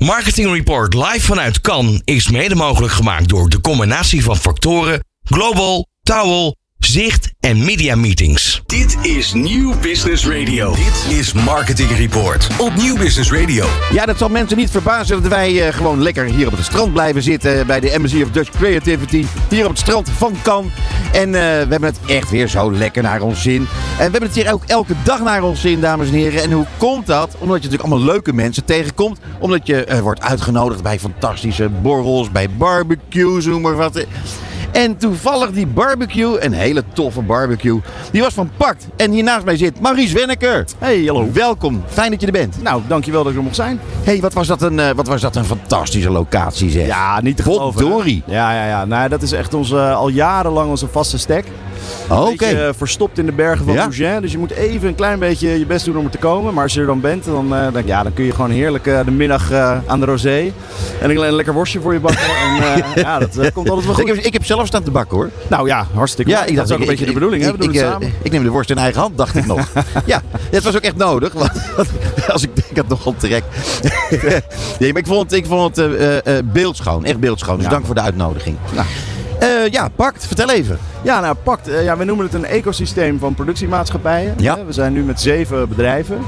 Marketing Report live vanuit Cannes is mede mogelijk gemaakt door de combinatie van factoren Global, Towel, Zicht en Media Meetings. Dit is Nieuw Business Radio. Dit is Marketing Report op Nieuw Business Radio. Ja, dat zal mensen niet verbazen dat wij eh, gewoon lekker hier op het strand blijven zitten bij de Embassy of Dutch Creativity. Hier op het strand van Cannes. En eh, we hebben het echt weer zo lekker naar ons zin. En we hebben het hier ook elke dag naar ons zin, dames en heren. En hoe komt dat? Omdat je natuurlijk allemaal leuke mensen tegenkomt. Omdat je eh, wordt uitgenodigd bij fantastische borrels, bij barbecues, noem maar wat. En toevallig die barbecue, een hele toffe barbecue, die was van Pakt. En hier naast mij zit Maurice Wenneker. Hey, hallo. Welkom, fijn dat je er bent. Nou, dankjewel dat ik er mocht zijn. hey, wat, was dat een, eh, wat was dat een fantastische locatie zeg. Ja, niet te geloven. Potdorie. Ja, ja, ja. Nou, dat is echt onze, al jarenlang onze vaste stack. Oké. Beetje, eh, verstopt in de bergen van Ja. Dus je moet even een klein beetje je best doen om er te komen. Maar als je er dan bent, dan, eh, dan, ja, dan kun je gewoon heerlijk eh, de middag aan de rosé. En een, een lekker worstje voor je bakken. en ja, dat komt altijd wel Ik goed. heb, ik heb zelf staan te bakken hoor. Nou ja, hartstikke goed. dat is ook een beetje de bedoeling. hè? Ik, We doen ik, ik neem de worst in eigen hand, dacht ik nog. ja, het was ook echt nodig. Want als ik denk, ik had nogal trek. nee, maar ik vond het, ik vond het beeldschoon. Echt beeldschoon. Dus Ja. dank voor de uitnodiging. Nou. Eh, ja, pakt. Vertel even. Ja, nou, Pact. eh, ja, we noemen het een ecosysteem van productiemaatschappijen. Ja. We zijn nu met zeven bedrijven.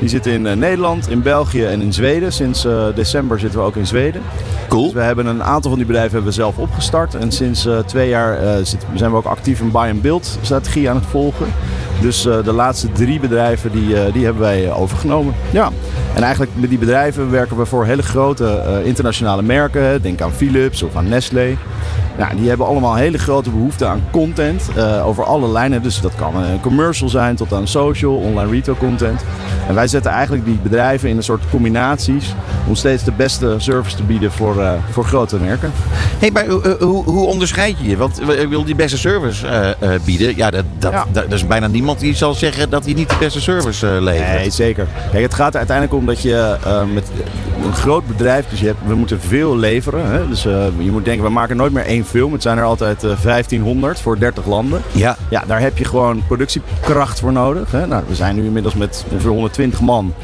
Die zitten in eh, Nederland, in België en in Zweden. Sinds december zitten we ook in Zweden. Cool. Dus we hebben een aantal van die bedrijven hebben we zelf opgestart. En sinds twee jaar zit- zijn we ook actief een buy-and-build strategie aan het volgen. Dus de laatste drie bedrijven die, die hebben wij overgenomen. Ja. En eigenlijk met die bedrijven werken we voor hele grote internationale merken. Denk aan Philips of aan Nestlé. Nou, die hebben allemaal hele grote behoefte aan content eh, over alle lijnen. Dus dat kan een commercial zijn tot aan social, online retail content. En wij zetten eigenlijk die bedrijven in een soort combinaties om steeds de beste service te bieden voor, eh, voor grote merken. Hey, maar hoe- hoe, hoe onderscheid je je? Want eh, ik wil die beste service eh, eh, bieden. Ja, dat, dat, Ja. dat- er is bijna niemand die zal zeggen dat hij niet de beste service eh, levert. Nee, zeker. Kijk, het gaat er uiteindelijk om dat je eh, met een groot bedrijf, dus je hebt, we moeten veel leveren. Hè? Dus eh, je moet denken, we maken nooit meer één film. Het zijn er altijd eh, 1500 voor 30 landen. Ja. Ja, daar heb je gewoon productiekracht voor nodig. Hè? Nou, we zijn nu inmiddels met ongeveer 120 man.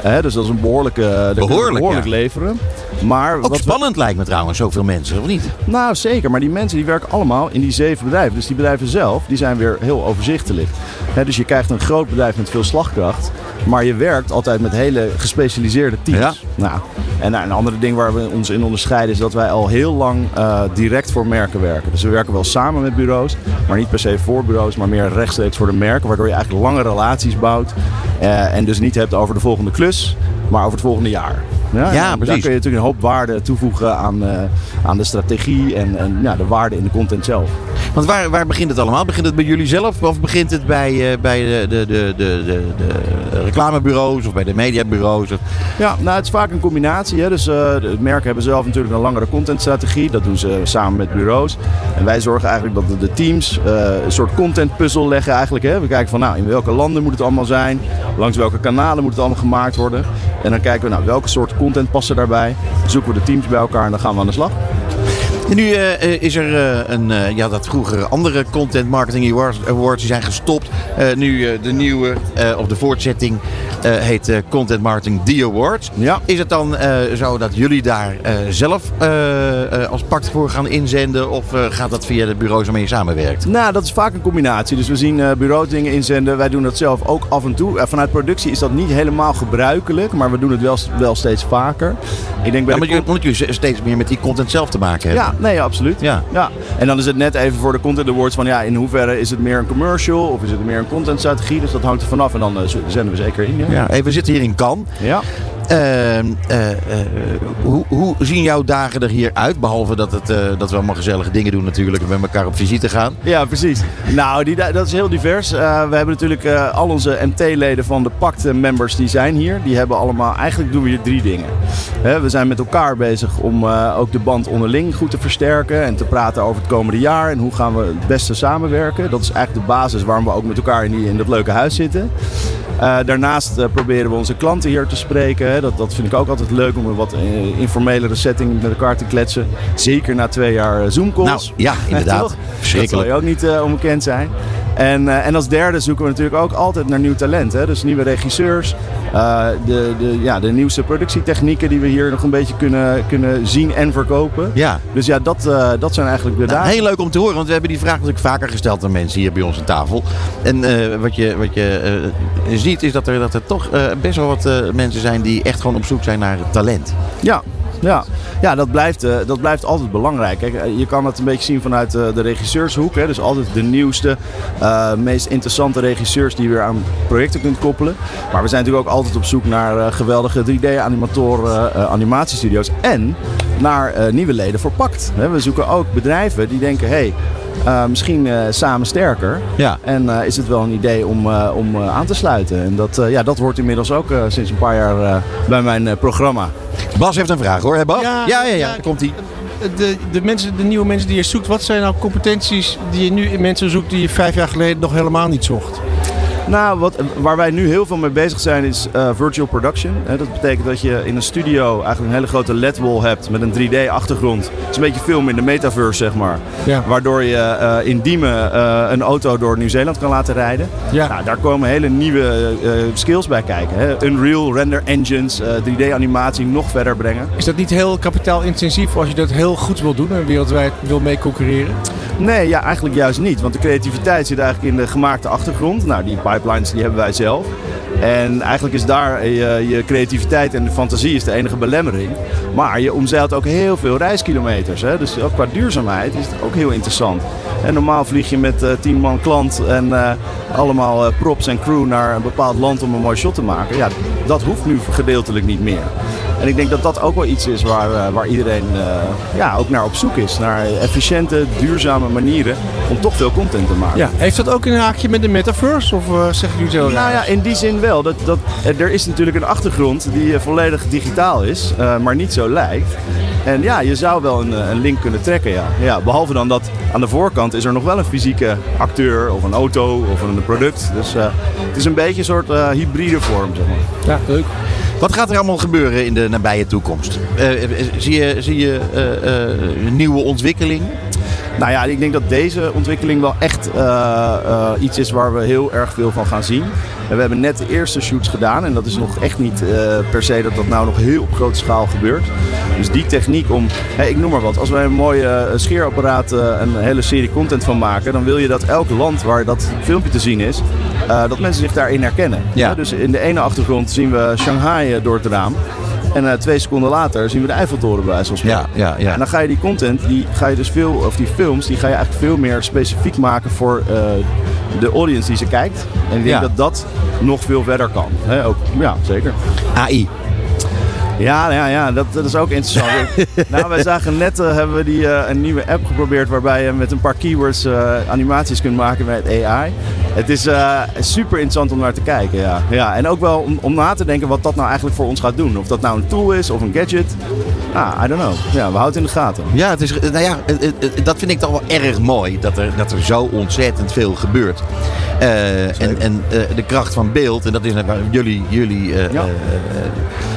Hè? Dus dat is een behoorlijke, Behoorlijk, behoorlijk ja. leveren. Maar Ook wat we- spannend lijkt me trouwens, zoveel mensen, of niet? nou, zeker. Maar die mensen die werken allemaal in die zeven bedrijven. Dus die bedrijven zelf, die zijn weer heel overzichtelijk. Hè, dus je krijgt een groot bedrijf met veel slagkracht. Maar je werkt altijd met hele gespecialiseerde teams. Ja. Nou, en nou, een andere ding waar we ons in onderscheiden is dat wij al heel lang eh, direct voor merken werken. Dus we werken wel samen met bureaus, maar niet per se voor bureaus, maar meer rechtstreeks voor de merken. Waardoor je eigenlijk lange relaties bouwt. eh, en dus niet hebt over de volgende klus, maar over het volgende jaar. Ja, Ja, en precies. Daar kun je natuurlijk een hoop waarde toevoegen aan, eh, aan de strategie en, en ja, de waarde in de content zelf. Want waar, waar begint het allemaal? Begint het bij jullie zelf of begint het bij, eh, bij de, de, de, de, de, de reclamebureaus of bij de mediabureaus? Of... Ja, nou, het is vaak een combinatie. Hè? Dus eh, de merken hebben zelf natuurlijk een langere contentstrategie. Dat doen ze samen met bureaus. En wij zorgen eigenlijk dat de, teams eh, een soort contentpuzzel leggen eigenlijk. Hè? We kijken van nou, in welke landen moet het allemaal zijn? Langs welke kanalen moet het allemaal gemaakt worden? En dan kijken we nou, welke soort content passen daarbij? Zoeken we de teams bij elkaar en dan gaan we aan de slag. En nu eh, eh, is er eh, een, ja, dat vroeger andere Content Marketing Awards, die zijn gestopt. Nu de nieuwe, of de voortzetting, heet Content Marketing The Awards. Ja. Is het dan zo dat jullie daar zelf als pact voor gaan inzenden? Of gaat dat via de bureaus waarmee je samenwerkt? Nou, dat is vaak een combinatie. Dus we zien bureaus dingen inzenden. Wij doen dat zelf ook af en toe. Vanuit productie is dat niet helemaal gebruikelijk, maar we doen het wel, wel steeds vaker. Ik denk bij Ja, de maar jullie steeds meer met die content zelf te maken hebben. Ja, nee, absoluut. Ja. Ja. En dan is het net even voor de Content Awards van ja, in hoeverre is het meer een commercial of is het meer een contentstrategie? Dus dat hangt er vanaf en dan eh, zenden we zeker in. Ja. Ja, hey, we zitten hier in Cannes. ja. Ehm, eh, eh, hoe, hoe zien jouw dagen er hier uit? Behalve dat, het, eh, dat we allemaal gezellige dingen doen natuurlijk en met elkaar op visite gaan. Ja, precies. Nou, die, dat is heel divers. We hebben natuurlijk al onze MT-leden van de Pact-members die zijn hier. Die hebben allemaal, eigenlijk doen we hier drie dingen. We zijn met elkaar bezig om ook de band onderling goed te versterken en te praten over het komende jaar en hoe gaan we het beste samenwerken. Dat is eigenlijk de basis waarom we ook met elkaar in dat leuke huis zitten. Eh, daarnaast eh, proberen we onze klanten hier te spreken. Hè. Dat, dat vind ik ook altijd leuk om een wat eh, informelere setting met elkaar te kletsen. Zeker na twee jaar Zoom-calls. Nou, ja, inderdaad. Dat zal je ook niet onbekend zijn. En, en als derde zoeken we natuurlijk ook altijd naar nieuw talent. Hè? Dus nieuwe regisseurs. Eh, de, de, ja, de nieuwste productietechnieken die we hier nog een beetje kunnen, kunnen zien en verkopen. Ja. Dus ja, dat, eh, dat zijn eigenlijk de Nou, dagen. heel leuk om te horen, want we hebben die vraag natuurlijk vaker gesteld aan mensen hier bij ons aan tafel. En eh, wat je, wat je ziet is dat er, dat er toch best wel wat mensen zijn die echt gewoon op zoek zijn naar talent. Ja, ja. ja dat, blijft, eh, dat blijft altijd belangrijk. Kijk, eh, je kan het een beetje zien vanuit eh, de regisseurshoek. Hè? Dus altijd de nieuwste, meest interessante regisseurs die je weer aan projecten kunt koppelen. Maar we zijn natuurlijk ook altijd op zoek naar geweldige 3D-animatoren, eh, animatiestudio's. En naar nieuwe leden voor Pact. We zoeken ook bedrijven die denken... Hey, misschien samen sterker. Ja. En is het wel een idee om, om aan te sluiten. En dat, ja, dat hoort inmiddels ook sinds een paar jaar bij mijn programma. Bas heeft een vraag hoor, hè Bas? ja, ja, ja. daar komt hij. De, de, mensen, de nieuwe mensen die je zoekt, wat zijn nou competenties die je nu in mensen zoekt die je vijf jaar geleden nog helemaal niet zocht? Nou, wat, waar wij nu heel veel mee bezig zijn is eh, virtual production. Dat betekent dat je in een studio eigenlijk een hele grote LED-wall hebt met een 3D-achtergrond. Het is een beetje film in de metaverse, zeg maar. Ja. Waardoor je eh, in Diemen eh, een auto door Nieuw-Zeeland kan laten rijden. Ja. Nou, daar komen hele nieuwe skills bij kijken. Unreal, render engines, eh, 3D-animatie nog verder brengen. Is dat niet heel kapitaalintensief als je dat heel goed wil doen en wereldwijd wil mee concurreren? Nee, ja, eigenlijk juist niet. Want de creativiteit zit eigenlijk in de gemaakte achtergrond. Nou, die pipelines die hebben wij zelf. En eigenlijk is daar je, je creativiteit en de fantasie is de enige belemmering. Maar je omzeilt ook heel veel reiskilometers. Hè? Dus ook qua duurzaamheid is het ook heel interessant. En normaal vlieg je met eh, tien man klant en eh, allemaal eh, props en crew naar een bepaald land om een mooi shot te maken. Ja, dat hoeft nu gedeeltelijk niet meer. En ik denk dat dat ook wel iets is waar, eh, waar iedereen eh, ja, ook naar op zoek is. Naar efficiënte, duurzame manieren om toch veel content te maken. Ja. Heeft dat ook een haakje met de metaverse of uh, zeggen jullie het heel Nou ja, in die zin wel. Dat, dat, er is natuurlijk een achtergrond die volledig digitaal is, uh, maar niet zo lijkt. En ja, je zou wel een, een, link kunnen trekken, ja. ja. Behalve dan dat aan de voorkant is er nog wel een fysieke acteur of een auto of een product. Dus uh, het is een beetje een soort uh, hybride vorm, zeg maar. Ja, leuk. Wat gaat er allemaal gebeuren in de nabije toekomst? Uh, zie je, zie je uh, nieuwe ontwikkelingen? Nou ja, ik denk dat deze ontwikkeling wel echt iets is waar we heel erg veel van gaan zien. En we hebben net de eerste shoots gedaan en dat is nog echt niet per se dat dat nou nog heel op grote schaal gebeurt. Dus die techniek om, hey, ik noem maar wat, als wij een mooie scheerapparaat een hele serie content van maken, dan wil je dat elk land waar dat filmpje te zien is, uh, dat mensen zich daarin herkennen. Ja. Ja, dus in de ene achtergrond zien we Shanghai door het raam. En uh, twee seconden later zien we de Eiffeltoren bij zoals ja, ja, ja. En dan ga je die content, die ga je dus veel, of die films, die ga je eigenlijk veel meer specifiek maken voor uh, de audience die ze kijkt. En ik denk ja. dat dat nog veel verder kan. He, ook, ja, zeker. AI. Ja, ja, ja dat, dat is ook interessant. nou, wij zagen net, uh, hebben we die, uh, een nieuwe app geprobeerd waarbij je met een paar keywords uh, animaties kunt maken met AI. Het is super interessant om naar te kijken, ja. ja en ook wel om, om, na te denken wat dat nou eigenlijk voor ons gaat doen. Of dat nou een tool is of een gadget. Ah, I don't know. Ja, we houden het in de gaten. Ja, het is, nou ja, dat vind ik toch wel erg mooi. Dat er, dat er zo ontzettend veel gebeurt. Uh, en en uh, de kracht van beeld, en dat is jullie, jullie uh, ja.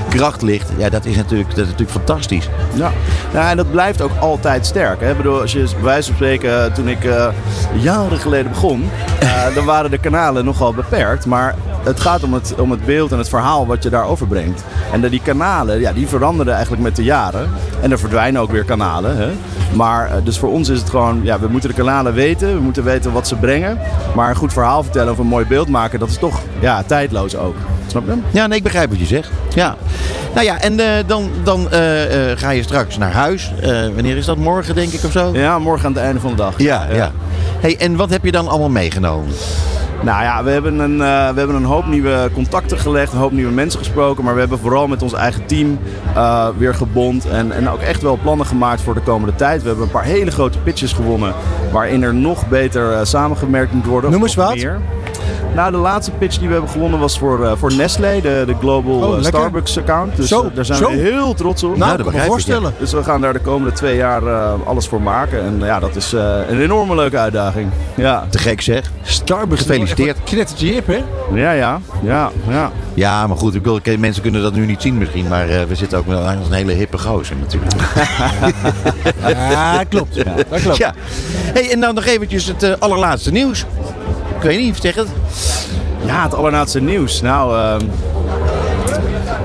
Kracht ligt, ja, dat is natuurlijk, dat is natuurlijk fantastisch. Ja. ja, en dat blijft ook altijd sterk. Hè? Ik bedoel, als je bij wijze van spreken, toen ik jaren geleden begon, dan waren de kanalen nogal beperkt. Maar het gaat om het, om het beeld en het verhaal wat je daarover brengt. En de, die kanalen, ja, die veranderen eigenlijk met de jaren. En er verdwijnen ook weer kanalen. Hè? Maar dus voor ons is het gewoon, ja, we moeten de kanalen weten. We moeten weten wat ze brengen. Maar een goed verhaal vertellen of een mooi beeld maken, dat is toch ja, tijdloos ook. Snap je? Ja, nee, ik begrijp wat je zegt. Ja. Nou ja, en uh, dan, dan uh, uh, ga je straks naar huis. wanneer is dat? Morgen, denk ik, of zo? Ja, morgen aan het einde van de dag. Ja, ja. ja. Hey, en wat heb je dan allemaal meegenomen? Nou ja, we hebben, een, uh, we hebben een hoop nieuwe contacten gelegd, een hoop nieuwe mensen gesproken. Maar we hebben vooral met ons eigen team uh, weer gebond. En, en ook echt wel plannen gemaakt voor de komende tijd. We hebben een paar hele grote pitches gewonnen. Waarin er nog beter uh, samengemerkt moet worden. Noem eens wat. Meer. Nou, de laatste pitch die we hebben gewonnen was voor, uh, voor Nestlé, de, de Global oh, Starbucks account. Dus zo, daar zijn zo. we heel trots op. Nou, dat kan me voorstellen. Dus we gaan daar de komende twee jaar uh, alles voor maken. En ja, dat is uh, een enorme leuke uitdaging. Ja. Te gek zeg. Starbucks, gefeliciteerd. Knettertje hip, hè? Ja, ja, ja, ja. Ja, maar goed, ik wil, mensen kunnen dat nu niet zien misschien, maar we zitten ook met een hele hippe gozer natuurlijk. ja, klopt. Ja, dat klopt. Ja. Hey, en dan nog eventjes het allerlaatste nieuws. Ik weet niet, zeg het. Ja, het allerlaatste nieuws. Nou, uh,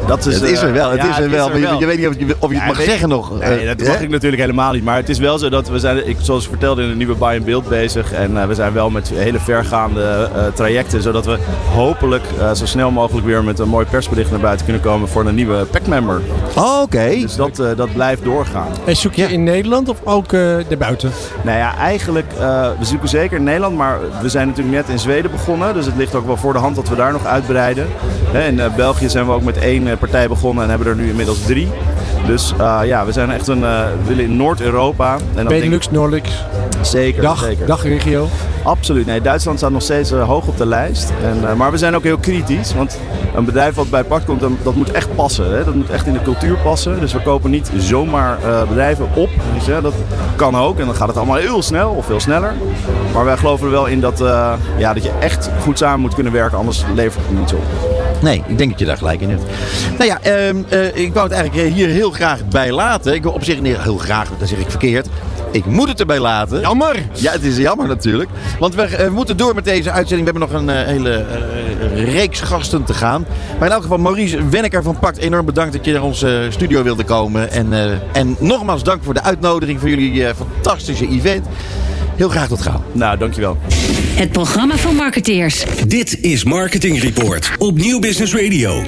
dat is, Het is er wel, het ja, is er wel. Maar je, je weet niet of je, of je Ja, het mag zeggen nog. Nee, Eh, dat mag ik natuurlijk helemaal niet. Maar het is wel zo dat we zijn, ik, zoals ik vertelde, in een nieuwe buy and build bezig. En eh, we zijn wel met hele vergaande eh, trajecten. Zodat we hopelijk eh, zo snel mogelijk weer met een mooi persbericht naar buiten kunnen komen voor een nieuwe pack-member. Oh, oké. Dus dat, eh, dat blijft doorgaan. En zoek je in Nederland of ook eh daarbuiten? Nou ja, eigenlijk, eh, we zoeken zeker in Nederland, maar we zijn natuurlijk net in Zweden begonnen. Dus het ligt ook wel voor de hand dat we daar nog uitbreiden. In eh, België zijn we ook met één eh, partij begonnen en hebben er nu inmiddels drie. Dus eh, ja, we zijn echt een, willen in Noord-Europa. Benelux, ik- Zeker, dag, zeker. dagregio. Absoluut. Nee, Duitsland staat nog steeds hoog op de lijst. En, maar we zijn ook heel kritisch. Want een bedrijf wat bij Pact komt, dat moet echt passen. Hè? Dat moet echt in de cultuur passen. Dus we kopen niet zomaar bedrijven op. Dus, dat kan ook. En dan gaat het allemaal heel snel of veel sneller. Maar wij geloven er wel in dat, ja, dat je echt goed samen moet kunnen werken. Anders levert het niets op. Nee, ik denk dat je daar gelijk in hebt. Nou ja, ehm, eh, ik wou het eigenlijk eh, hier heel graag bij laten. Ik wil op zich niet heel graag, dat zeg ik verkeerd. Ik moet het erbij laten. Jammer! Ja, het is jammer natuurlijk. Want we eh, moeten door met deze uitzending. We hebben nog een hele reeks gasten te gaan. Maar in elk geval, Maurice Wenneker van Pact, enorm bedankt dat je naar onze studio wilde komen. En, en nogmaals dank voor de uitnodiging voor jullie fantastische event. Heel graag tot gauw. Nou, dankjewel. Het programma voor marketeers. Dit is Marketing Report op Nieuw Business Radio.